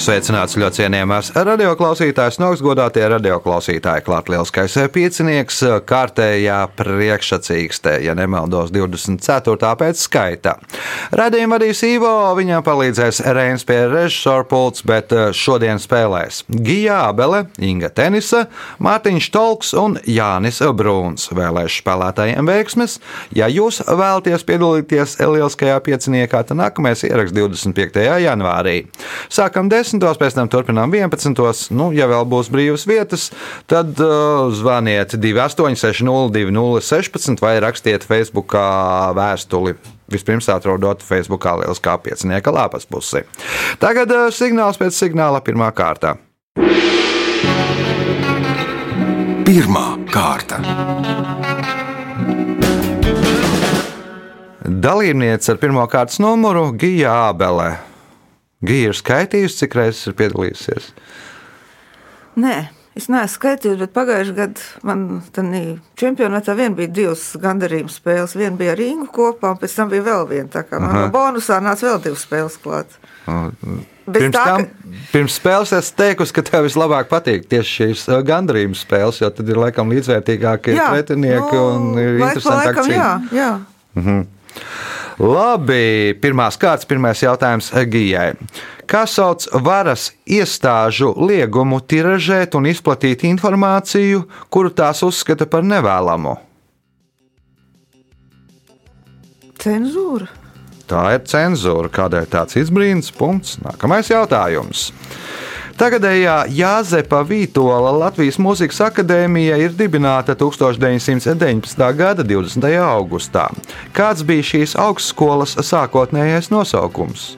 Sveicināts ļoti cienījamās radioklausītājas, nogsgodātie radioklausītāji, klāt lielskais piecinieks, kārtējā priekšsacīkstē, ja nemaldos 24. pēc skaita. Radījumu vadīs Ivo, viņam palīdzēs Reins pie režisora pults, bet eh, šodien spēlēs Gija Abele, Inga Tenisa, Mārtiņš Tolks un Jānis Brūns. Vēlēšu spēlētājiem veiksmes. Ja jūs vēlaties piedalīties lielskajā pieciniekā, tad nākamais ieraksts 25. janvārī. Sākam 10. 10. pēc tam turpinām 11. Nu, ja vēl būs brīvas vietas, tad uh, zvaniet 2860 2016 vai rakstiet Facebook vēstuli. Vispirms atrodot Facebook lielas kā piecinieka lapas pusi. Tagad uh, signāls pēc signāla pirmā kārta. Pirmā kārta. Dalībniece ar pirmā kārtas numuru Gija Ābele. Gija ir skaitījusi, cik reizes ir piedalījusies? Nē, es neesmu skaitījusi, bet pagājušajā gadā man čempionātā vien bija divas gandarījuma spēles. Viena bija ar Ingu kopā, un pēc tam bija vēl viena. Tā kā man no bonusā nāca vēl divas spēles klāt. Pirms, tā, tam, ka... pirms spēles es teiktu, ka tev vislabāk patīk tieši šīs gandarījuma spēles, jo tad ir laikam līdzvērtīgākie pretinieki nu, un ir interesanti. Jā, jā. Mhm. Labi, pirmās kārtas, pirmais jautājums Gijai. Kā sauc varas iestāžu liegumu tiražēt un izplatīt informāciju, kuru tās uzskata par nevēlamu? Cenzūra. Tā ir cenzūra. Kādēļ tāds izbrīns? Punkts. Nākamais jautājums. Tagadējā Jāzepa Vītola Latvijas Mūzikas akadēmija ir dibināta 1919. gada 20. augustā. Kāds bija šīs augstskolas sākotnējais nosaukums?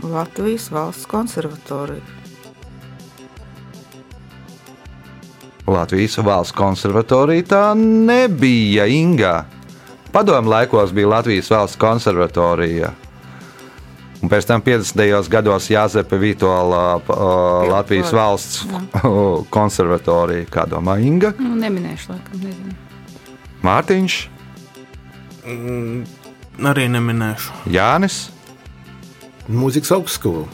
Latvijas valsts konservatorija. Latvijas valsts konservatorija tā nebija Inga. Padomu laikos bija Latvijas valsts konservatorija. Un pēc tam 50. gados Jāzepa Vitola Latvijas valsts konservatorija. Kā domā Inga? Nu, neminēšu, laikam, nezinu. Mārtiņš? Mm, arī neminēšu. Jānis? Mūzikas augstskola.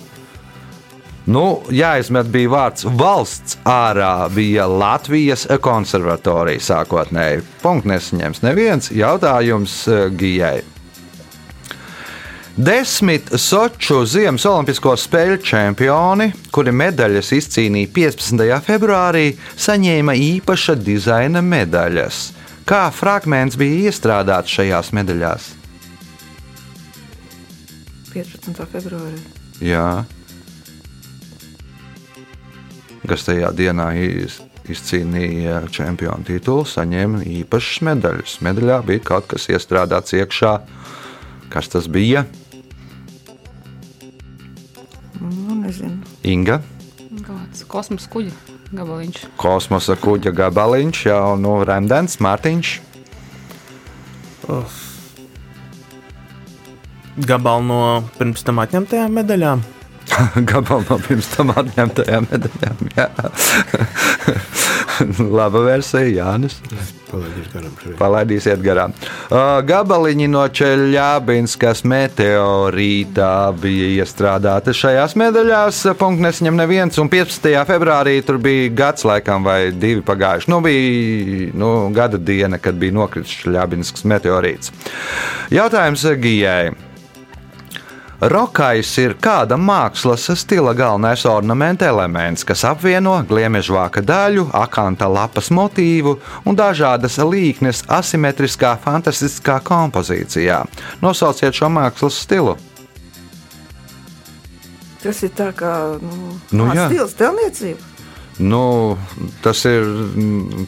Nu, jāizmet bija vārds valsts ārā, bija Latvijas konservatorija sākotnēji. Punkts nesaņems neviens jautājums eh, Gijai. Desmit Soču Ziemas Olimpisko spēļu čempioni, kuri medaļas izcīnīja 15. februārī, saņēma īpaša dizaina medaļas. Kā fragments bija iestrādāts šajās medaļās? 15. februārī. Jā. Kas tajā dienā izcīnīja čempionu titulu, saņēma īpašas medaļas. Medaļā bija kaut kas iestrādāts iekšā. Kas tas bija? Nezinu. Inga. Kāds kosmosa kuģa gabaliņš. Kosmosa kuģa gabaliņš, jau no Rēmdens, Mārtiņš. Oh. Gabalu no pirms tam atņemtajām medaļām. Gabalu no pirms tam atņemtajām medaļām. Laba versija, Jānis. Palaidīsiet garām. Uh, gabaliņi no Čeļābinskas meteorītā bija iestrādāti šajās medaļās. Punkts nesaņem neviens, un 15. februārī tur bija gads, laikam, vai divi pagājuši. Nu, bija nu, gada diena, kad bija nokritis Čeļābinskas meteorīts. Jautājums Gijai. Rokais ir kāda mākslas stila galvenais ornamenta elements, kas apvieno gliemežvāka daļu, akanta lapas motīvu un dažādas līknes asimetriskā, fantastiskā kompozīcijā. Nosauciet šo mākslas stilu! Tas ir tā kā nu, nu, stils, telniecība. Nu, tas ir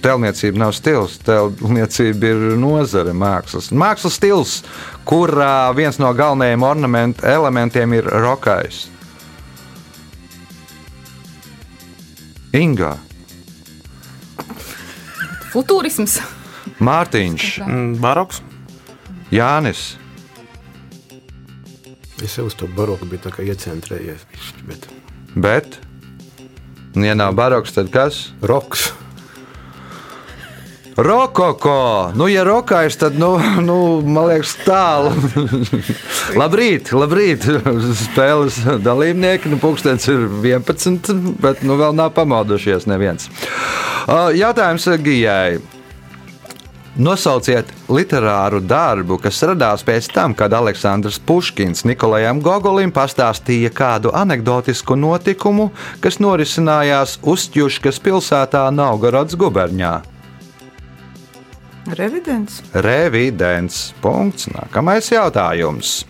tēlniecība, nav stils. Tēlniecība ir nozare, mākslas. Mākslas stils, kurā viens no galvenajiem elementiem ir rokais. Ingā. Futūrisms. Mārtiņš. Mm, baroks. Jānis. Es jau uz to baroku biju iecentrējies. Bet... bet? Ja nav baroks, tad kas? Roks. Rokoko! Nu, ja rokais, tad, nu, nu man liekas, tālu. labrīt, labrīt! Spēles dalībnieki, nu, pūkstens ir 11, bet nu, vēl nav pamodušies neviens. Uh, Jautājums Gijai. Nosauciet literāru darbu, kas radās pēc tam, kad Aleksandrs Puškins Nikolajam Gogolim pastāstīja kādu anekdotisku notikumu, kas norisinājās Ustjuškas pilsētā Naugorods guberņā. Revidents. Revidents. Punkts. Nākamais jautājums.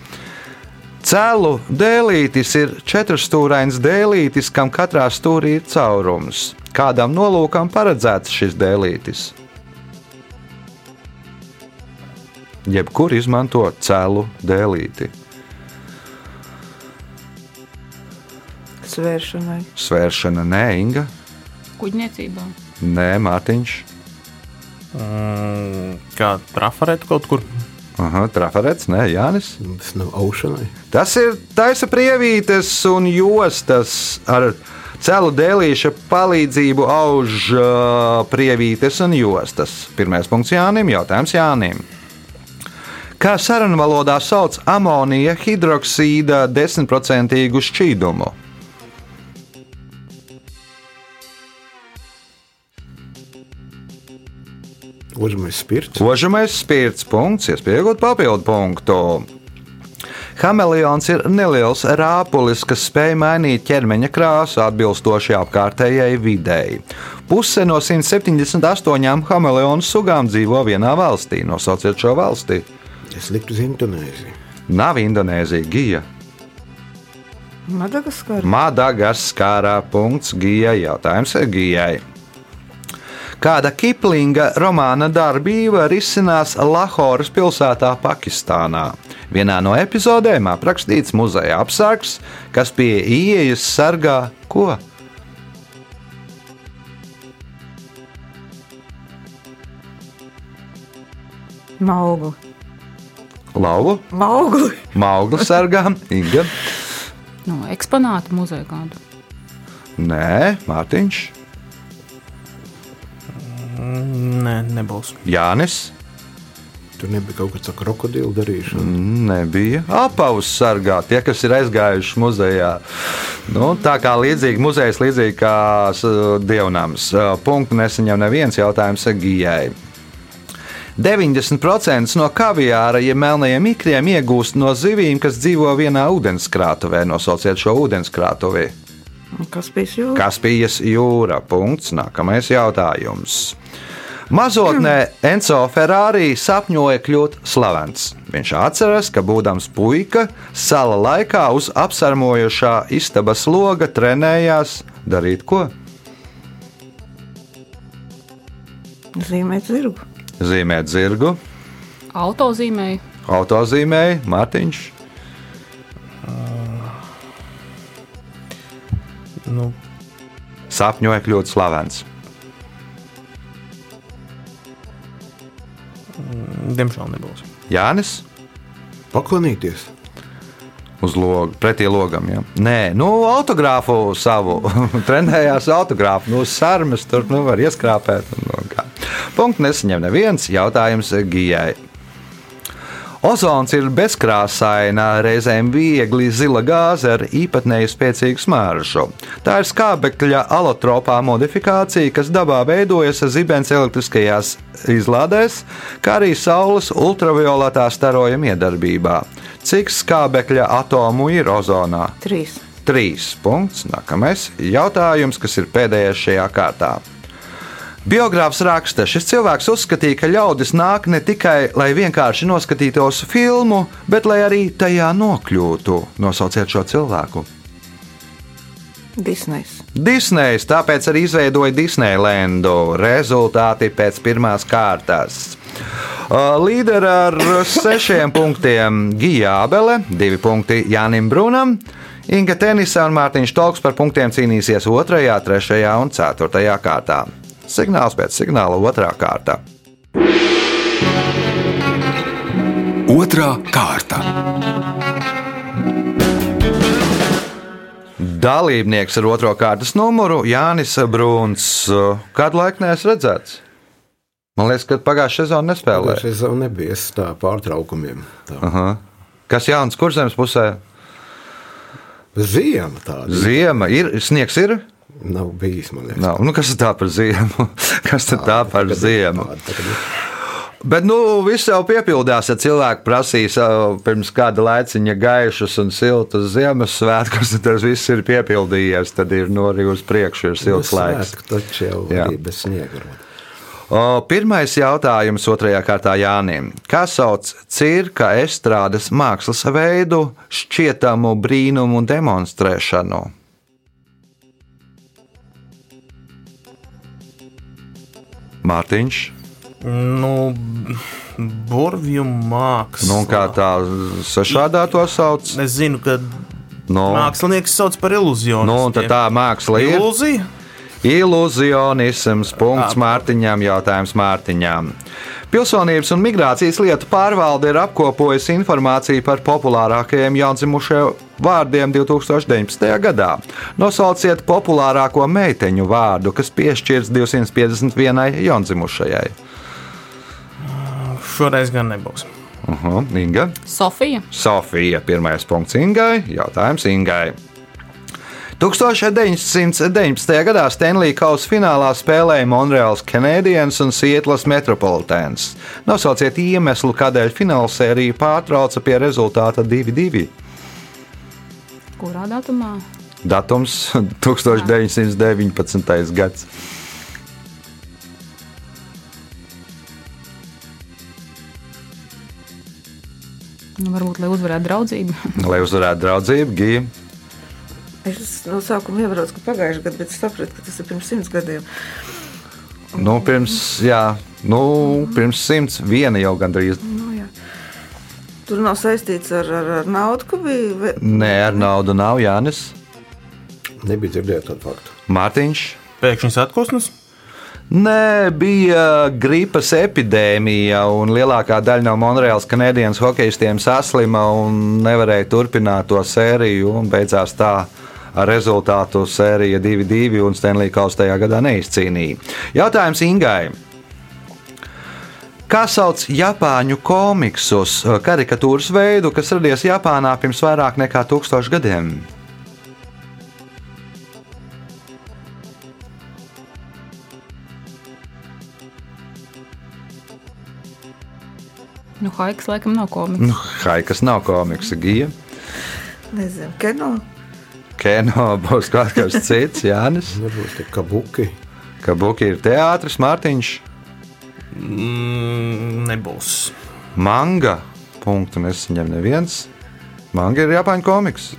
Cēlu dēlītis ir četrstūrains dēlītis, kam katrā stūrī ir caurums. Kādam nolūkam paredzēts šis dēlītis? Jebkur izmanto cēlu dēlīti. Svēršanai. Svēršana nē, Inga, Kuģniecībā. nē, Mārtiņš. Mm, kā trafarēt kaut kur. Aha, trafarets, nē, Jānis. Tas nav aušanai. Tas ir taisa prievītes un jostas ar celu dēlīša palīdzību auž uh, prievītes un jostas. Pirmais punkts Jānim, jautājums Jānim. Kā sarunu valodā sauc amonija hidroksīda 10% šķīdumu? Uzmēs spirts. Ožamais spirts punkts, iespējot papildu punktu. Hameleons ir neliels rāpulis, kas spēj mainīt ķermeņa krāsu atbilstoši apkārtējai videi. Puse no 178 hameleonu sugām dzīvo vienā valstī. Nosauciet šo valsti. Es liktu uz Indonēziju. Nav Indonēzija, Gija. Madagaskara. Madagaskārā. Punkts Gijai. Jautājums Gijai. Kāda Kiplinga romāna darbība risinās Lahoras pilsētā, Pakistānā. Vienā no epizodēm aprakstīts muzeja apsargs, kas pie ieejas sargā ko? Maugli. Lauvu, Maugli. Maugli sargā, Inga. Nu, eksponātu muzeja kādu. Nē, Mārtiņš, Nē, nebūs. Jānis. Tur nebija kaut kāda krokodila darīšana. Nebija apavus sargā tie, kas ir aizgājuši muzejā. Nu, tā kā līdzīgi muzejs, līdzīgi kā dievnams. Punktu nesaņem neviens jautājums Gijai. 90% no kaviāra, ja melnajiem ikriem iegūst no zivīm, kas dzīvo vienā ūdenskrātuvē. Nosauciet šo ūdenskrātuvi. Kas bija jūras? Kaspijas jūra. Punkts. Nākamais jautājums. Mazotnē Enzo Ferrari sapņoja kļūt slavens. Viņš atceras, ka būdams puika, sala laikā uz apsarmojošā istabas loga trenējās darīt ko? Zīmēt zirgu. Zīmēt zirgu, Autozīmēji. autozīmēji, Mārtiņš. Nu, Sapņoja kļūt slavens. diemžēl nebūs. Jānis Paklanīties. uz logu, pretī logam. Ja? Nē, nu, autogrāfu savu. Trenējās autogrāfu, nu, sarmas tur nu, var ieskrāpēt. un, Kā. Punkts nesaņem neviens jautājums Gijai. Ozons ir bezkrāsaina, reizēm viegli zila gāze ar īpatnēji spēcīgu smaržu. Tā ir skābekļa alotropā modifikācija, kas dabā veidojas zibens elektriskajās izlādēs, kā arī saules ultravioletā starojuma iedarbībā. Cik skābekļa atomu ir ozonā? Trīs. Trīs punkts. Nākamais jautājums, kas ir pēdējais šajā kārtā. Biogrāfs raksta, šis cilvēks uzskatīja, ka ļaudis nāk ne tikai, lai vienkārši noskatītos filmu, bet lai arī tajā nokļūtu. Nosauciet šo cilvēku. Disnejs. Disnejs tāpēc arī izveidoja Disneylandu. Rezultāti pēc pirmās kārtas. Uh, Līderi ar sešiem punktiem Gija Abele, divi punkti Jānim Brunam. Inga Tenisa un Mārtiņš Tolks par punktiem cīnīsies 2, 3 un 4 kārtā. Signāls pēc signāla 2. kārta. Otra kārta. Dalībnieks ar otro kārtas numuru Jānis Brūns. Kādu laiku neesmu redzēts? Man liekas, ka pagājušā sezonā nespēlēja. Es jau nebiju es tā pārtraukumiem. Tā. Aha. Kas Jānis Kurzems pusē? Ziema tāda Ziema ir, sniegs ir. Nav bijis. man liekas. Nav. Nu, kas tā par ziemu? Kas tad tā par ziemu? Tāda, tāda. Bet nu, viss jau piepildās, ja cilvēki prasīs pirms kāda laiciņa gaišus un siltus Ziemassvētkus, tad tas viss ir piepildījies. Tad ir no arī uz priekšu, ir silts laiks. Svētku Taču jau arī bez sniega. pirmais jautājums otrajā kārtā Jānim. Kā sauc cirka estrādes mākslas veidu šķietamu brīnumu demonstrēšanu? Mārtiņš, Nu, burvju māksla. nu, kā tā sašādā to sauc? Es zinu, ka No, mākslinieks sauc par ilūziju. nu, tad tā māksla ir. ilūzija. Ilūzionisms. Punkts. Mārtiņām. Jautājums Mārtiņām. Pilsonības un migrācijas lietu pārvalde ir apkopojusi informāciju par populārākajiem jaundzimušajiem vārdiem 2019. gadā. Nosauciet populārāko meiteņu vārdu, kas piešķirts 251 jaundzimušajai. Šoreiz gan nebūs. Uh -huh, Inga. Sofija. Sofija. Pirmais punkts Ingai. Jautājums Ingai. 1919. gadā Stanley Kausa finālā spēlēja Monreāls Canadiens un Sietlas Metropolitans. Nosauciet iemeslu, kādēļ fināla sērija pārtrauca pie rezultāta 2-2. Kurā datumā? Datums 1919. gads. Nu, varbūt, lai uzvarētu draudzību. Lai uzvarētu draudzību, Gija. Es no sākuma ievēroju, ka pagājušajā gadā, bet es sapratu, ka tas ir pirms simts gadiem. Nu, pirms, jā, nu, pirms simts viena jau gandrīz. Tur nav saistīts ar, ar, ar naudu, ka bija. vai- Nē, ar naudu nav Jānis. Nebija dzirdēta tādu faktu. Mārtiņš. Pēkšņs atpūsnis. Nē, bija gripas epidēmija, un lielākā daļa no Monreāls kanādiešu hokeistiem saslima un nevarēja turpināt to sēriju. un Beidzās tā ar rezultātu sērija 2-2, un Stanley Kausa tajā gadā neizcīnīja. Jautājums Ingai. Kā sauc Japāņu komiksus, karikatūras veidu, kas radies Japānā pirms vairāk nekā tūkstoš gadiem? Nu, Haiks laikam nav komiks. Nu, Haikas nav komiksa gija. Nezinu, kino. Keno būs kaut kas cits, Jānis. Varbūt tie kabuki. Kabuki ir teātris, Mārtiņš, Mm, nebūs. manga. Punktu nesaņem neviens. Manga ir Japāņu komiks.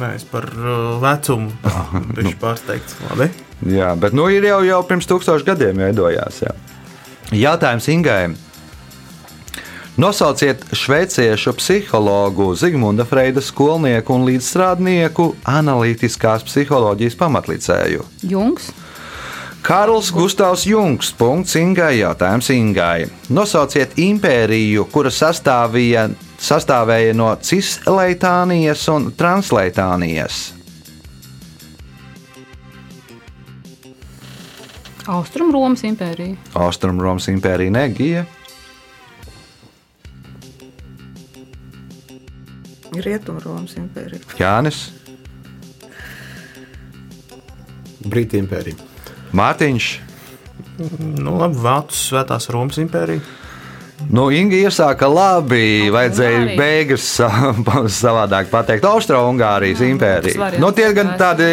Nē, es par uh, vecumu biju pārsteigts. Labi. Jā, bet nu ir jau, jau pirms tūkstošiem gadiem veidojās. Jā. Jautājums Ingai. Nosauciet šveiciešu psihologu Zigmunda Freida skolnieku un līdzstrādnieku analītiskās psiholoģijas pamatlicēju. Jungs. Karls Gustavs Jungs. Punkts Ingai. Jautājums Ingai. Nosauciet impēriju, kura sastāvīja, sastāvēja no Cisleitānijas un Transleitānijas. Austrumromas impērija. Austrumromas impērija negija. Rietumromas impērija. Jānis, Brītī impērija. Mārtiņš. Nu, labi, Vācijas svētās Romas impērija. Nu, Inga iesāka labi. Vajadzēja Ungārija. beigas sa- savādāk pateikt. Austro-Ungārijas Jā, impērija. Nu, tie gan ir tādi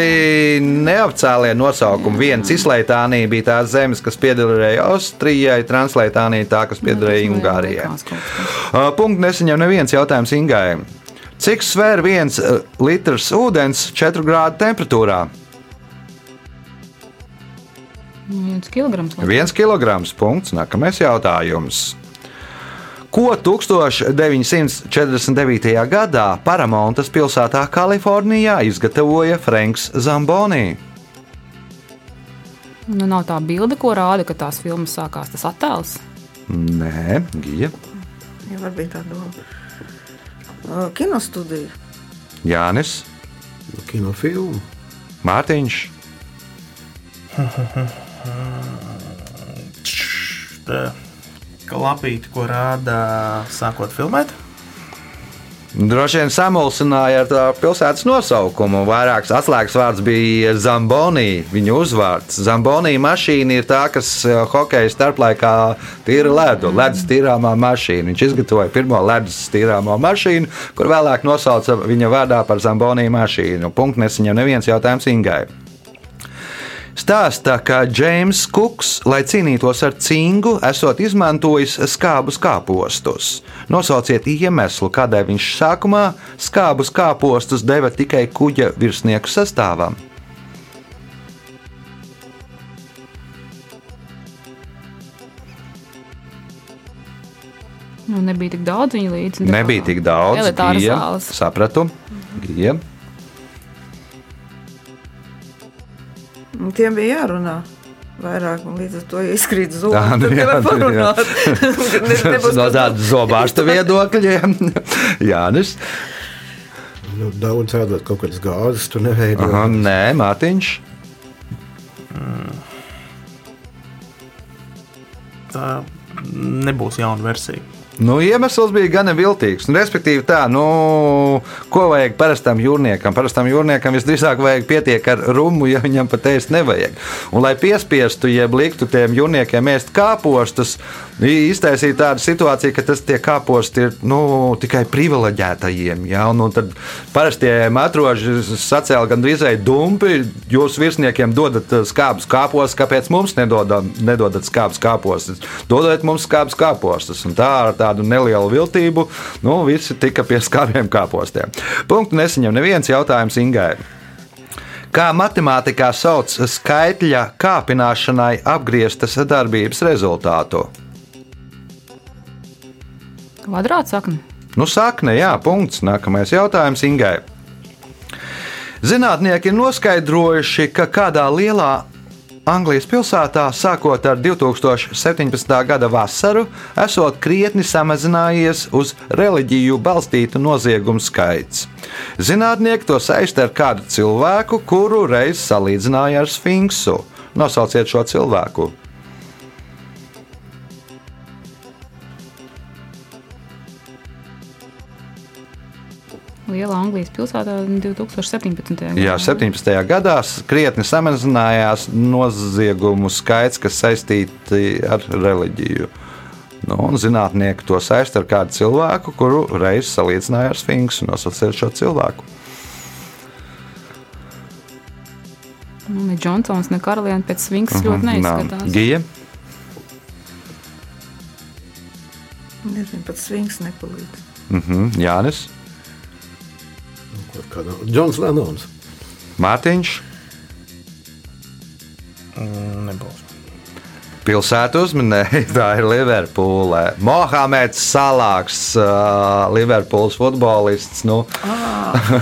neapcēlie nosaukumi. Viena Cisleitānija bija tās zemes, kas piederēja Austrijai, Translaitānija tā, kas piederēja Ungārijai. Kaut kas. Uh, Punkts nesaņem neviens jautājums Ingai. Cik svēr viens uh, litrs ūdens 4 grādu temperatūrā? Viens kilograms. laikam. Viens kilograms. Punkts. Nākamais jautājums. Ko 1949. gadā Paramontas pilsētā Kalifornijā izgatavoja Franks Zamboni? Nu, nav tā bilde, ko rāda, ka tās filmas sākās. Tas attēls. Nē, Gija, Jā, varbūt tā doma. Uh, Kinostudija. Jānis, Kinofilmu. Mārtiņš. Tā Klapīti, ko rāda sākot filmēt. Droši vien samulsināja ar tā pilsētas nosaukumu. Vairāks atslēgas vārds bija Zambonī, viņa uzvārds. Zambonī mašīna ir tā, kas eh, hokeja starplaikā tīra ledu, ledus tīrāmā mašīna. Viņš izgatavoja pirmo ledus tīrāmo mašīnu, kur vēlāk nosauca viņa vārdā par Zambonī mašīnu. Punkts nesaņem neviens jautājums Ingai. Stāsta, ka Džeims Kuks, lai cīnītos ar cingu, esot izmantojis skābus kāpostus. Nosauciet iemeslu, kādēļ viņš sākumā skābus kāpostus deva tikai kuģa virsnieku sastāvam. Nu, nebija tik daudz viņa līdzi. Nebija tik daudz. Elitāras Gija, zāles. Sapratu. Gija. Un Tiem bija jārunā. Vairāk, un līdz ar to izkrīt zūmu. Tā, nu jā, nu jā. Ne- nebūs No tāda zobārsta viedokļa. Jānis. Nu, daudz ēdot kaut kādas gāzes, tu neveido. Aha, nē, Mārtiņš. Tā nebūs jauna versija. Nu, iemesls bija gan viltīgs. Nu, respektīvi, tā, nu, ko vajag parastam jūrniekam? Parastam jūrniekam visdrīzāk vajag pietiek ar rumu, ja viņam pat ēst nevajag. Un, lai piespiestu, jeb liktu tiem jūrniekiem ēst kāpostus, iztaisīja tādu situāciju, ka tas tie kāposti ir nu, tikai privileģētajiem. Ja? Un, un tad parastie matroži sacēla gandrīz dumpi. Jūs virsniekiem dodat eh, skābus kāpostus, kāpēc mums nedodam, nedodat skābus kāpostus? Dodiet mums skābus kāpostus. Un tā ar tādu nelielu viltību nu, visi tika pie skābiem kāpostiem. Punktu nesaņem neviens jautājums Ingai. Kā matemātikā sauc skaitļa kāpināšanai apgrieztas darbības rezultātu? Kvadrāts sakne. Nu, sakne, jā, punkts. Nākamais jautājums Ingai. Zinātnieki ir noskaidrojuši, ka kādā lielā Anglijas pilsētā, sākot ar 2017. gada vasaru, esot krietni samazinājies uz reliģiju balstītu noziegumu skaits. Zinātnieki to saista ar kādu cilvēku, kuru reiz salīdzināja ar Sfinksu. Nosauciet šo cilvēku. Lielā Anglijas pilsētā 2017. gadā. Jā, 17. gadā krietni samazinājās noziegumu skaits, kas saistīti ar reliģiju. Nu, un zinātnieki to saista ar kādu cilvēku, kuru reiz salīdzināja ar Sfinksu. Nosauciet šo cilvēku. Nu, ne Džonsons, ne Karaliene pēc Svinkas ļoti neizskatās. Mhm, Gija. Nezinu, pat svings nepalīdz. Mhm, Jānis. Kaut kādā- Džons Lenons. Mārtiņš. Mm, Nebūs. Pilsētu uzmanēja, tā ir Liverpūlē. Mohameds Salāks, uh, Liverpūles futbolists. Nu,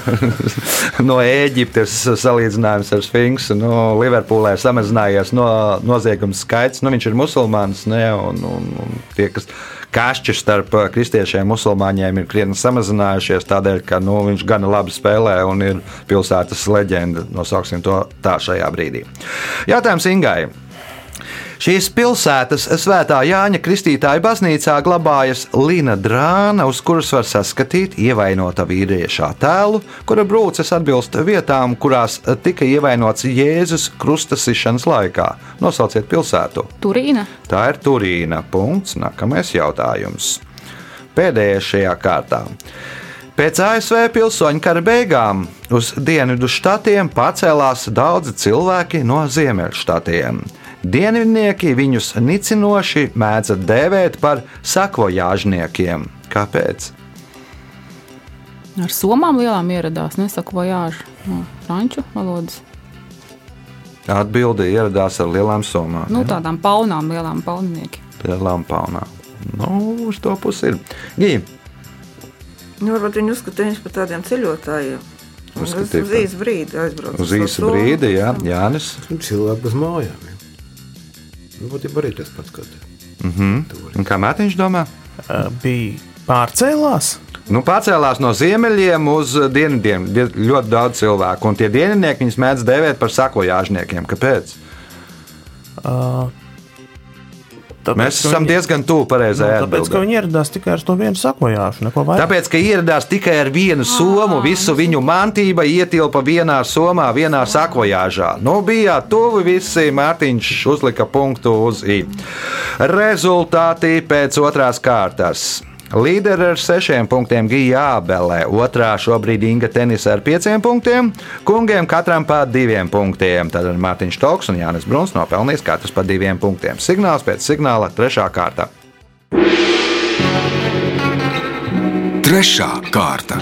no Ēģiptes salīdzinājums ar Sfinksu. Nu, Liverpūlē ir samazinājies no, noziegums skaits. Nu, viņš ir musulmanis, ne, un, un, un tie, kas kašķi starp uh, kristiešiem un musulmaņiem ir krietni samazinājušies tādēļ, ka nu, viņš gan labi spēlē un ir pilsētas leģenda. Nosauksim to tā šajā brīdī. Jautājums Ingai. Šīs pilsētas svētā Jāņa Kristītāja baznīcā glabājas Lina drāna, uz kuras var saskatīt ievainota vīrieša tēlu, kura brūces atbilst vietām, kurās tika ievainots Jēzus krustasišanas laikā. Nosauciet pilsētu. Turīna. Tā ir Turīna. Punkts. Nākamais jautājums. Pēdējais šajā kārtā. Pēc ASV pilsoņu kara beigām uz dienvidu štatiem pacēlās daudzi cilvēki no ziemeļštatiem. Dienvidnieki viņus nicinoši mēdza dēvēt par sakvojāžniekiem. Kāpēc? Ar somām lielām ieradās, nesaku vajāžu no franču valodas. Atbilde ieradās ar lielām summām. Nu, tādām paunām, lielām pauninieki. Lielām paunām. Nu, uz to pusi ir. Gija, Nu, varbūt viņi uzskatīja viņus par tādiem ceļotājiem. Un Uz, uz īsu brīdi aizbraucu. uz īsu brīdi, jā, Jānis. Nu, Cilvēki bez mājām. Nu, būtībā arī tas pats, te. Mhm. Un kā Mārtiņš domā? Uh, bija pārcēlās. Nu, pacēlās no ziemeļiem uz dienvidiem Die- ļoti daudz cilvēku, un tie dienvidnieki viņus mēdz dēvēt par sakojāžniekiem. Kāpēc? Tāpēc, Mēs esam viņi- diezgan tuvu pareizajai Nu, tāpēc, ka viņi ieradās tikai ar to vienu sakojāšu, neko vairāk. Tāpēc, ka ieradās tikai ar vienu somu, visu viņu mantība ietilpa vienā somā, vienā sakojāžā. Nu, bija tuvu visi, Mārtiņš uzlika punktu uz I. Rezultāti pēc otrās kārtas. Līderi ar sešiem punktiem Gija Ābelē, otrā šobrīd Inga Tenisa ar pieciem punktiem, kungiem katram pa diviem punktiem. Tad Mārtiņš Toks un Jānis Bruns nopelnīs katrs pa diviem punktiem. Signāls pēc signāla trešā kārta. Trešā kārta.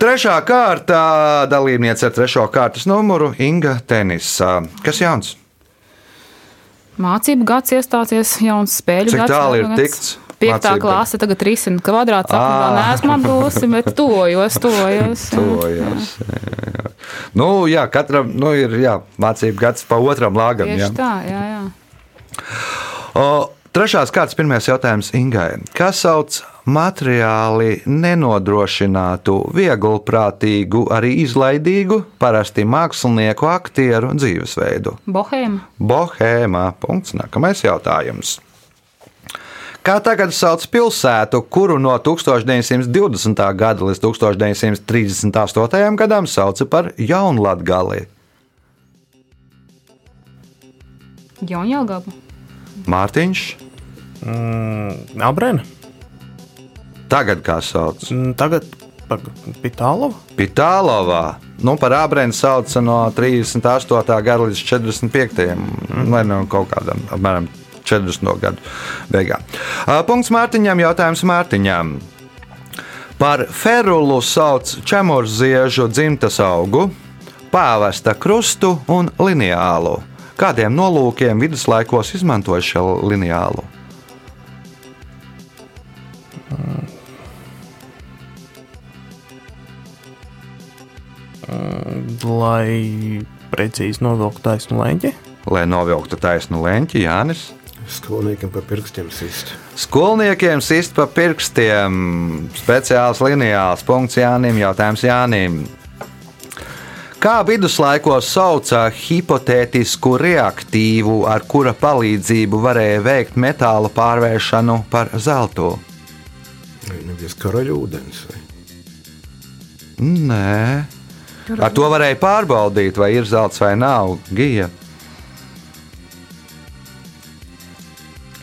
Trešā kārta dalībniece ar trešo kārtas numuru Inga Tenisa. Kas jauns? Mācību gads iestāsies, jauns spēļu Cik gads. tālu ir gads. tikts? Piektā klase tagad risina kvadrāts. Ā. Vēl neesmu apgūsi, bet tojos, tojos. jā. Tojas. jā, jā. Nu, jā, katram nu, ir jā, mācību gads pa otram lāgam. Jā. Tieši tā, jā, jā. O, trešās kārtas pirmais jautājums Ingai. Kas sauc materiāli nenodrošinātu, vieglprātīgu, arī izlaidīgu, parasti mākslinieku aktieru dzīvesveidu? Bohēma. Bohēmā. Punkts. Nākamais jautājums. Kā tagad sauc pilsētu, kuru no 1920. gada līdz 1938. gadam sauca par Jaunlatgali? Jaunjēlgaba. Mārtiņš, Mm, Abrēna. tagad kā sauc? Mm, Tagad par Pitālovu. Pitālovā. Nu, par ābrēnu sauca no 38. gada līdz 45. vai no kaut kādam apmēram 40. gadu beigām. Ā, Punkts Mārtiņam, jautājums Mārtiņam. Par ferulu sauc čemurziežu dzimtas augu, pāvesta krustu un lineālu. Kādiem nolūkiem viduslaikos izmantoja šo lineālu? Lai precīzi novilktu taisnu leņķi. Lai novilktu taisnu leņķi, Jānis. Skolniekam pa pirkstiem sist. Skolniekiem sist pa pirkstiem. Speciāls lineāls punkts Jānim. Jautājums Jānim. Kā viduslaikos sauca hipotētisku reaktīvu, ar kura palīdzību varēja veikt metāla pārvēršanu par zeltu? Vai nebija karaļa ūdens? Vai? Nē, ar to varēja pārbaudīt, vai ir zelts vai nav. Gija.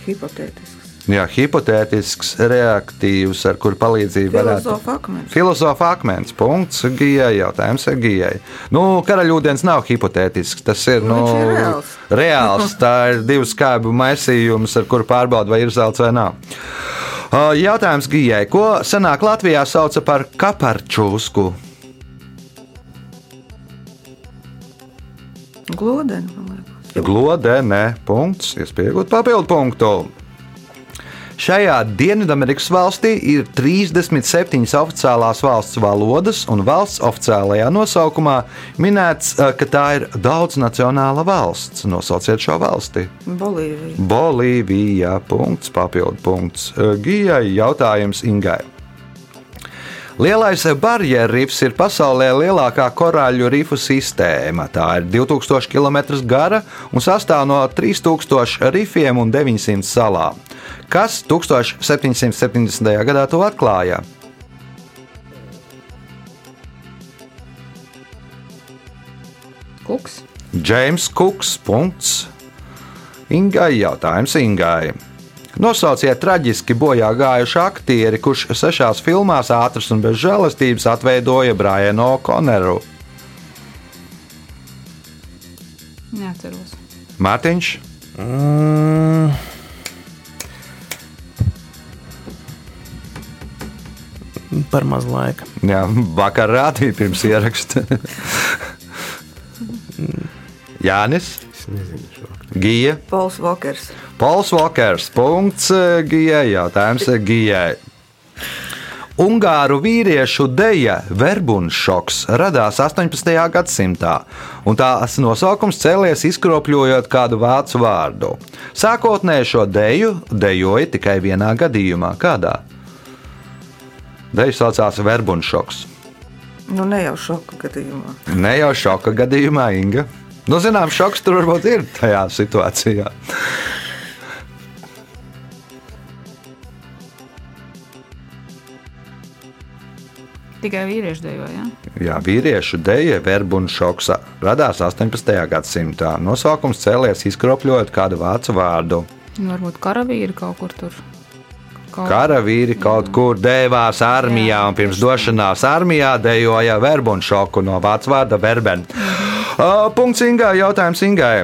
Hipotētisks. Jā, hipotētisks reaktīvs, ar kuru palīdzību varētu Filozofa akmens. Filozofa akmens. Punkts Gijai. Jautājums ir Gijai. Nu, karaļūdens nav hipotētisks. Tas ir, nu, Viņš ir reāls. reāls. Tā ir divu skābu maisījums, ar kuru pārbauda, vai ir zelts vai nav. Ā, Jautājums Gijai. Ko senāk Latvijā sauca par kaparčūsku? Glodeni, man liekas. Glodene. Punkts. Iespējot papildu punktu. Šajā Dienvidamerikas valstī ir 37 oficiālās valsts valodas, un valsts oficiālajā nosaukumā minēts, eh, ka tā ir daudznacionāla valsts. Nosauciet šo valsti. Bolīvija. Bolīvija. Punkts, papildu punkts. Eh, Gijai jautājums Ingai. Lielais barjeras rifs ir pasaulē lielākā korāļu rifu sistēma. Tā ir 2000 km gara un sastāv no 3000 rifiem un 900 salām. Kas 1770. gadā to atklāja? Kuks. Džeims Kuks. Punkts. Ingai jautājums Ingai. Nosauciet traģiski bojā gājušu aktieri, kurš sešās filmās ātrs un bez žēlastības atveidoja Brianu O'Conneru. Neatceros. Mārtiņš, Mm. Par maz laika. Jā, vakar rādīja pirms ieraksta. Jānis, Es nezinu šo. Gija, Pols Vokers. Pols Vokers. Punkts eh, Gijai. Jautājums eh, Gijai. Ungāru vīriešu deja verbunšoks radās 18. gadsimtā, un tās nosaukums cēlies izkropļojot kādu vācu vārdu. Sākotnēji šo deju dejoja tikai vienā gadījumā. Kādā? Deja saucās verbunšoks. Nu, ne jau šoka gadījumā. Ne jau šoka gadījumā, Inga. Nu, zinām, šoks tur varbūt ir tajā situācijā. Tikai vīrieši dejoja. Ja? Jā, vīriešu deja verba un šoks radās 18. gadsimtā. Nosaukums cēlies izkropļojot kādu vācu vārdu. Nu, Varbūt karavīri kaut kur tur. Karavīri kaut kur devās armijā, un pirms došanās armijā dejoja verbu un šoku no vācu vārda verben. Punkts Ingai, jautājums Ingai.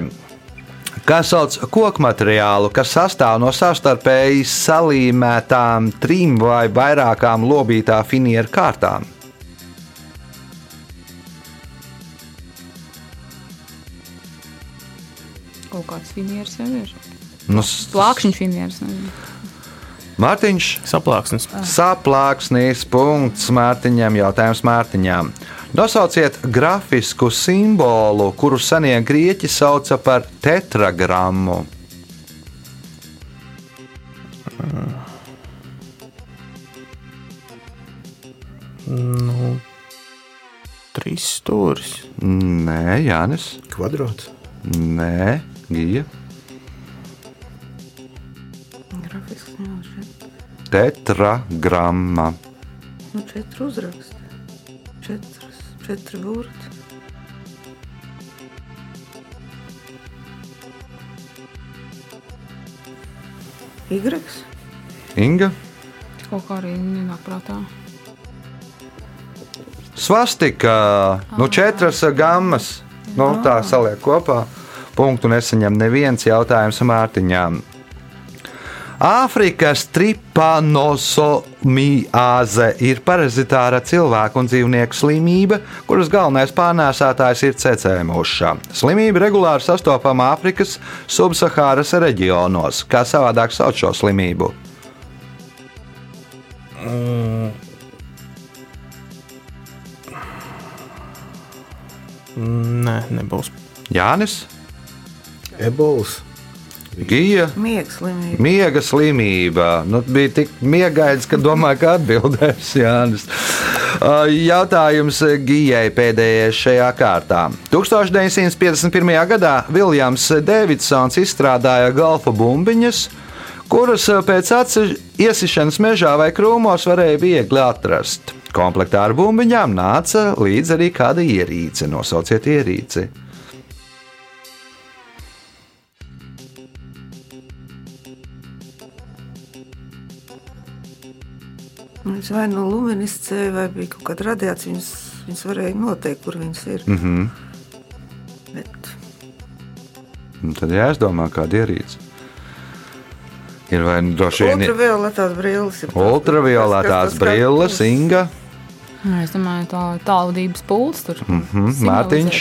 Kas sauc koku materiālu, kas sastāv no savstarpēji salīmētām trim vai vairākām lobītā finieru kārtām? Kaut kāds finieris jau ir. Nu, Plākšņu finieris. nezinu. Mārtiņš, Saplāksnis. saplāksnīs punkts Mārtiņam, jautājums Mārtiņam. Nosauciet grafisku simbolu, kuru senie grieķi sauca par tetragrammu. Nu, trīs stūris. Nē, Jānis. Kvadrāts. Nē, Gija. Tetragramma. Nu, četri uzraksti. Četras, četri burti. Igreks. Inga. Kaut kā arī nenāk prātā. Svastika, nu, četras gammas. Nu, tā saliek kopā. Punktu nesaņem neviens jautājums Mārtiņām. Āfrikas tripanosomiāze ir parazitāra cilvēku un dzīvnieku slimība, kuras galvenais pārnēsātājs ir cecēmuša. Slimība regulāri sastopama Āfrikas subsahāras reģionos. Kā savādāk sauc šo slimību? Nē, nebūs. Jānis, Ebols. Gija. Miega slimība. Miega slimība. Nu, bija tik miegains, ka domāju, ka atbildēs Jānis. Jautājums Gijai pēdējais šajā kārtā. 1951. gadā Viljams Davidsons izstrādāja golfa bumbiņas, kuras pēc iesišanas mežā vai krūmos varēja viegli atrast. Komplektā ar bumbiņām nāca līdzi arī kāda ierīce. Nosauciet ierīci. Viņas vai nu luminiscēja, vai bija kaut kāda radiācija. Viņas, viņas varēja noteikt, kur viņas ir. Mm -hmm. Bet Un Tad jāizdomā, kāda ierīce. Ir vai nu droši vien ultravioletās brilles. ir tās, ultravioletās brilles, Inga, Nē, Es domāju, tā tālvadības pūles tur. Mm Mhm, Mārtiņš.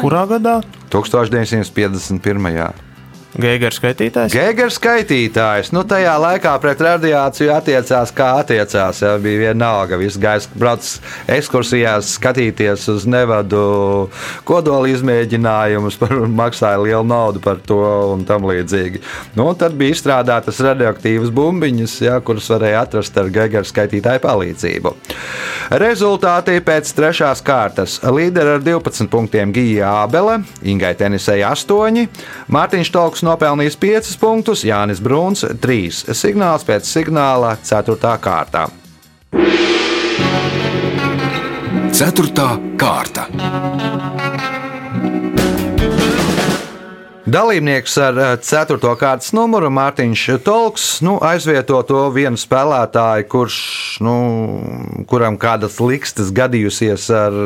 Kurā gadā? 1951. Gēgara skaitītājs? Gēgers skaitītājs. Nu, tajā laikā pret radiāciju attiecās kā attiecās. Ja, bija vienalga. Viss gājis brauc ekskursijās, skatīties uz nevadu kodola izmēģinājumus, par, maksāja lielu naudu par to un tam līdzīgi. Nu, un tad bija izstrādātas radioaktīvas bumbiņas, ja, kuras varēja atrast ar Gēgera skaitītāju palīdzību. Rezultāti pēc trešās kārtas. Līderi ar 12 punktiem Gija Ābele, Ingai Tenisei 8, Mārtiņš Tolks nopelnījis 5 punktus, Jānis Bruns 3. Signāls pēc signāla 4. kārtā. Ceturtā kārta. Dalībnieks ar 4. kārtas numuru Mārtiņš Tolks nu, aizvieto to vienu spēlētāju, kurš, nu, kuram kādas likstas gadījusies ar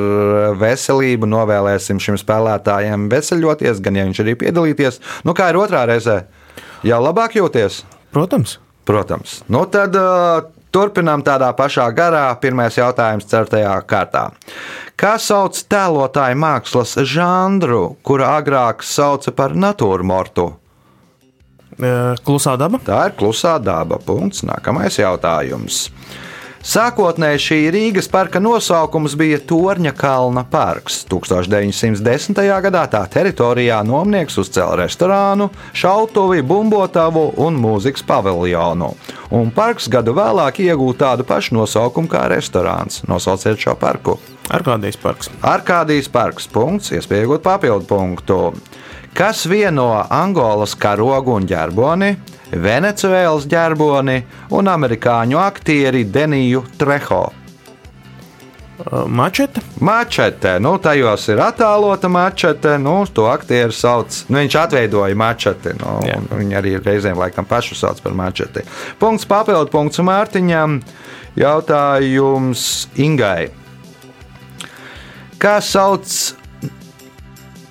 veselību. Novēlēsim šim spēlētājam veseļoties, gan ja viņš arī piedalīties. Nu, kā ir otrā reizē? Jau labāk jūties? Protams. Protams. Nu, tad uh, turpinām tādā pašā garā. Pirmais jautājums, ceturtajā kārtā. Kā sauc tēlotāju mākslas žanru, kuru agrāk sauca par natūrmortu? Uh, Klusā daba. Tā ir klusā daba. Punkts. Nākamais jautājums. Sākotnēji šī Rīgas parka nosaukums bija Torņa kalna parks. 1910. gadā tā teritorijā nomnieks uzcēla restorānu, šautuvi, bumbotavu un mūzikas paviljonu. Un parks gadu vēlāk iegūta tādu pašu nosaukumu kā restorāns. Nosauciet šo parku. Arkādijas parks. Arkādijas parks. Punkts, iespēja iegūt papildu punktu. Kas vieno Angolas karogu un ģerboni, Venecuēlas ģerboni un amerikāņu aktieri Deniju Treho? Uh, Mačeta. Mačete, nu, tajos ir attēlota mačete. Nu, to aktieru sauc. Nu, viņš atveidoja mačeti. Nu, Jā. viņi arī reizēm laikam pašu sauc par mačeti. Punkts papildu punkts Mārtiņam. Jautājums Ingai. Kā sauc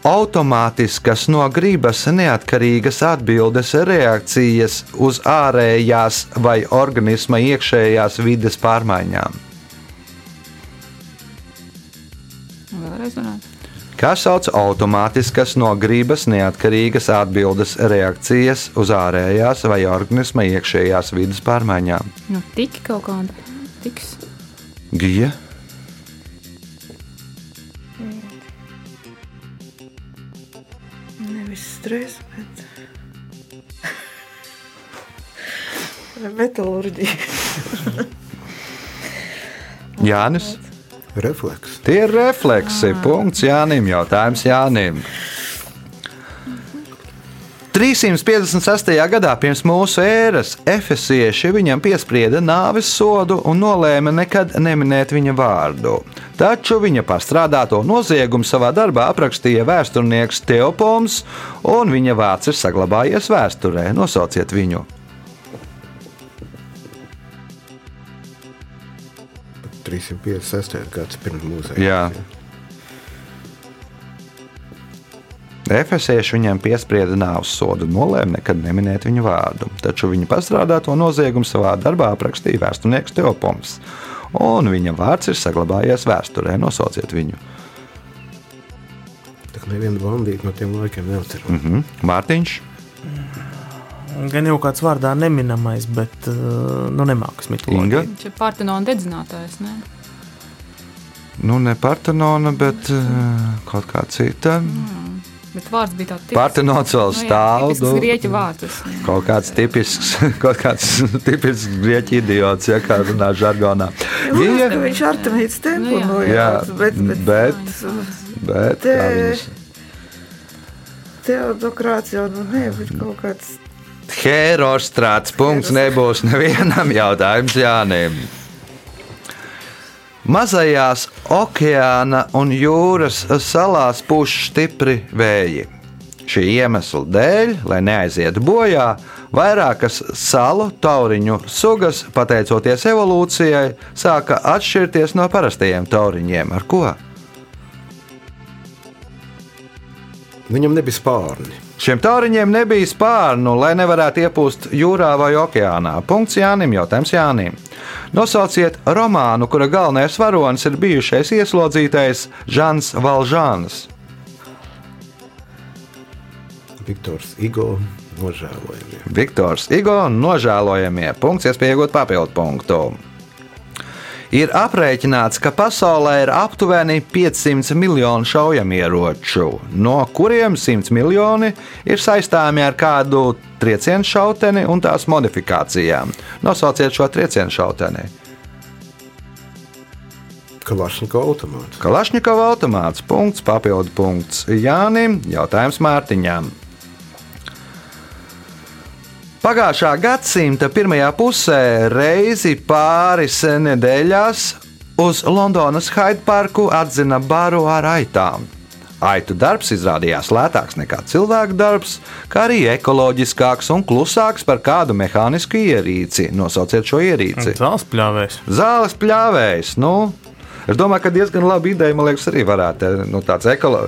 automātiskas no gribas neatkarīgas atbildes reakcijas uz ārējās vai organisma iekšējās vides pārmaiņām? Kā sauc automātiskas no gribas neatkarīgas atbildes reakcijas uz ārējās vai organisma iekšējās vidas pārmaiņām? Nu, tik kaut kāda. Tiks. Gija, stress, bet. Metālurģija. Jānis. Refleks. Tie ir refleksi. Punkts Jānim. Jautājums Jānim. 356. gadā pirms mūsu ēras efesieši viņam piesprieda nāves sodu un nolēma nekad neminēt viņa vārdu. Taču viņa pastrādāto noziegumu savā darbā aprakstīja vēsturnieks Teopoms, un viņa vārds ir saglabājies vēsturē. Nosauciet viņu! 356. gads pirms mūsu Jā. Efesieši viņam piesprieda nāves sodu un nolēma nekad neminēt viņu vārdu. Taču viņa pastrādāto noziegumu savā darbā aprakstīja vēsturnieks Teopoms, un viņa vārds ir saglabājies vēsturē. Nosauciet viņu. Tā kā nevienu bandītu no tiem laikiem neatceros. Mm. Mhm. Mārtiņš, Gan jau kāds vārdā neminamais, bet uh, nu, nemākas Inga. mitoloģija. Viņš ir Partenona dedzinātājs. Ne? Nu, ne Partenona, bet uh, kaut kā cita. Bet vārds bija tāds - Partenons vēl stāv. Tas nu, ir grieķu vārds. Kaut kāds tipisks, kaut kāds tipisks grieķu idiots, ja kā runā žargonā. Gija, Viņš ar templu Nu jā. nojauts, bet, bet, bet, bet Te- Teodokrāts jau nu ne, bet kaut kāds Herostrāts punkts nebūs nevienam jautājums Jānim. Mazajās okeāna un jūras salās pūš stipri vēji. Šī iemesla dēļ, lai neaizietu bojā, vairākas salu tauriņu sugas, pateicoties evolūcijai, sāka atšķirties no parastajiem tauriņiem. Ar ko? Viņam nebija spārni. Šiem tauriņiem nebija spārnu, lai nevarētu iepūst jūrā vai okeānā. Punkts Jānim, jautājums Jānim. Nosauciet romānu, kura galvenais varonis ir bijušais ieslodzītais Žants Valžāns. Viktors Igo nožēlojamie. Viktors Igo nožēlojamie. Punkts, iespējot papildu punktu. Ir aprēķināts, ka pasaulē ir aptuveni 500 miljoni šaujamieroču, no kuriem 100 miljoni ir saistāmi ar kādu triecienu šauteni un tās modifikācijām. Nosauciet šo triecienu šauteni. Kalašņika automāts. Kalašņikova automāts. Punkts, papildu punkts Jānim. Jautājums Mārtiņām. Pagājušā gadsimta pirmajā pusē reizi pāris nedēļās uz Londonas Hyde Parku atzina baru ar aitām. Aitu darbs izrādījās lētāks nekā cilvēku darbs, kā arī ekoloģiskāks un klusāks par kādu mehānisku ierīci. Nosauciet šo ierīci. Zāles pļāvēs. Zāles pļāvējs. Nu, es domāju, ka diezgan laba ideja. Man liekas, arī varētu nu, tāds ekolo,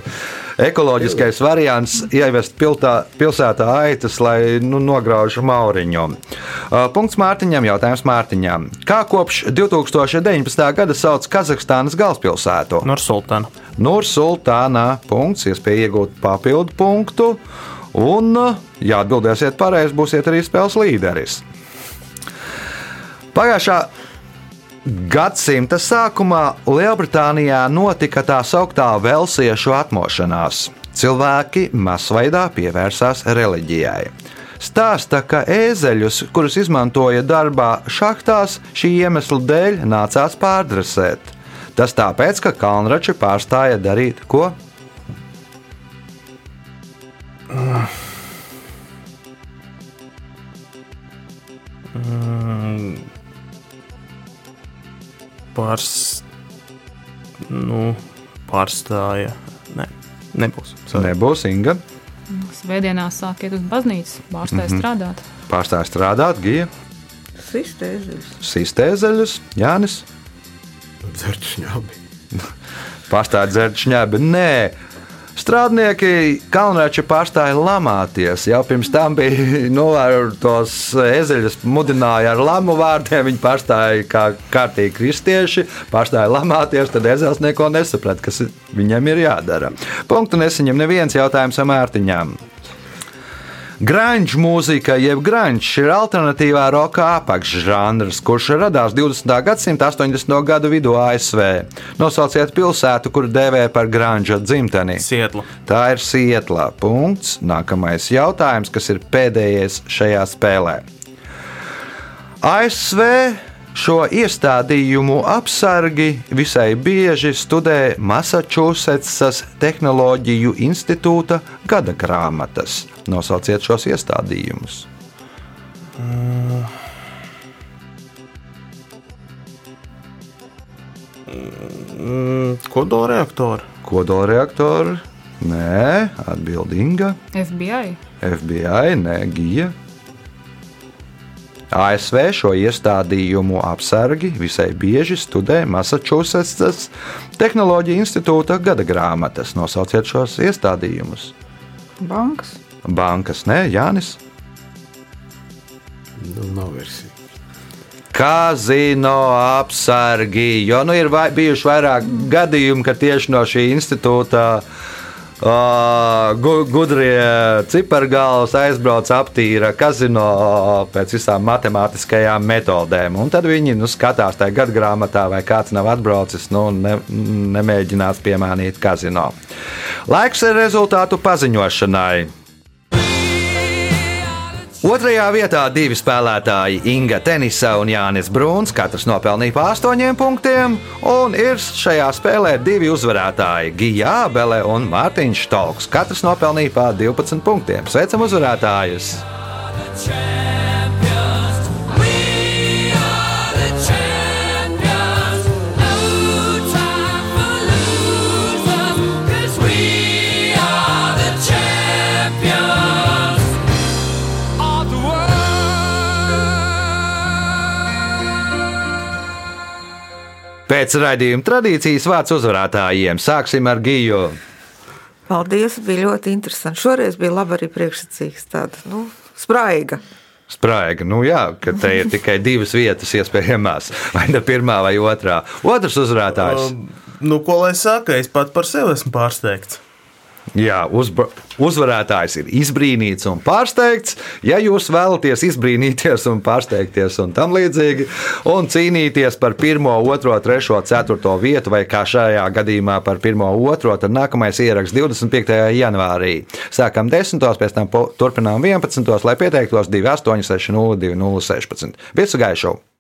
ekoloģiskais variants ievest piltā, pilsētā aitas, lai nu, nograužu mauriņu. Uh, punkts Mārtiņam, jautājums Mārtiņam. Kā kopš 2019. gada sauc Kazahstānas galvaspilsētu? Nursultāna. Nursultānā. Punkts, iespēja iegūt papildu punktu. Un, uh, ja atbildēsiet pareizi, būsiet arī spēles līderis. Pagājušā Gadsimta sākumā Lielbritānijā notika tā sauktā velsiešu atmošanās. Cilvēki masveidā pievērsās reliģijai. Stāsta, ka ēzeļus, kurus izmantoja darbā šachtās, šī iemesla dēļ nācās pārdresēt. Tas tāpēc, ka kalnrači pārstāja darīt ko? Pārs... Nu, pārstāja. Nē, nebūs. Sorry. Nebūs Inga. Svētdienā sāk iet uz baznīcu, pārstāj Mhm. strādāt. Pārstāja strādāt, Gija, Sistēzes. Sistēzeļus, Jānis. Dzerčņābi. Pārstāja dzert šņēbi. Nē, strādnieki kalnrači pārstāja lamāties. Jau pirms tam bija novērtos ezeļus, mudināja ar lamu vārdiem. Viņi pārstāja kā kārtīgi kristieši, pārstāja lamāties. Tad ezels neko nesaprata, kas viņam ir jādara. Punktu nesaņem neviens jautājums ar Mārtiņām. Grunge mūzika, jeb grunge, ir alternatīvā roka apakšžanrs, kurš radās 20. gadsimta 80. gadu vidū ASV. Nosauciet pilsētu, kuru dēvē par grunge dzimteni. Sietla. Tā ir Sietla. Punkts. Nākamais jautājums, kas ir pēdējais šajā spēlē. ASV šo iestādījumu apsargi visai bieži studē Massachusettsas Tehnoloģiju institūta gada grāmatas. Nosauciet šos iestādījumus. Mm, Kodolreaktori. Kodolreaktori? Nē, atbildīga. FBI. FBI, nē, Gija. ASV šo iestādījumu apsargi visai bieži studē Massachusetts Tehnoloģija institūta gada grāmatas. Nosauciet šos iestādījumus. Bankas. Bankas, nē, Jānis. Nu, nav versija. Kazino apsargi, jo nu ir vai, bijuši vairāk gadījumi, ka tieši no šī institūta uh, gu, gudrie cipargāls aizbrauc aptīra kazino pēc visām matemātiskajām metodēm. Un tad viņi nu, skatās tajā gadgrāmatā, vai kāds nav atbraucis, nu, ne, nemēģinās piemānīt kazino. Laiks ir rezultātu paziņošanai. Otrajā vietā divi spēlētāji, Inga Tenisa un Jānis Bruns, katrs nopelnīja pa astoņiem punktiem, un ir šajā spēlē divi uzvarētāji, Gija Abele un Mārtiņš Stolks. Katrs nopelnīja pa 12 punktiem. Sveicam uzvarētājus! Pēc raidījuma tradīcijas vārds uzvarētājiem sāksim ar Giju. Paldies, bija ļoti interesanti. Šoreiz bija labi arī priekšsacīgs, tāda nu, spraiga. Spraiga, nu jā, ka te ir tikai divas vietas iespējamās, vai ne pirmā vai otrā. Otrs uzvarētājs. Um, nu, ko lai saka, es pat par sevi esmu pārsteigts. Jā, uzbra, uzvarētājs ir izbrīnīts un pārsteigts. Ja jūs vēlaties izbrīnīties un pārsteigties un tam līdzīgi, un cīnīties par 1, 2, 3, 4 vietu, vai kā šajā gadījumā par 1, 2, tad nākamais ieraksts 25. janvārī. Sākam 10. pēc tam turpinām 11. lai pieteiktos 28, 6, 0, 2, 0, 16. Visu gaišu!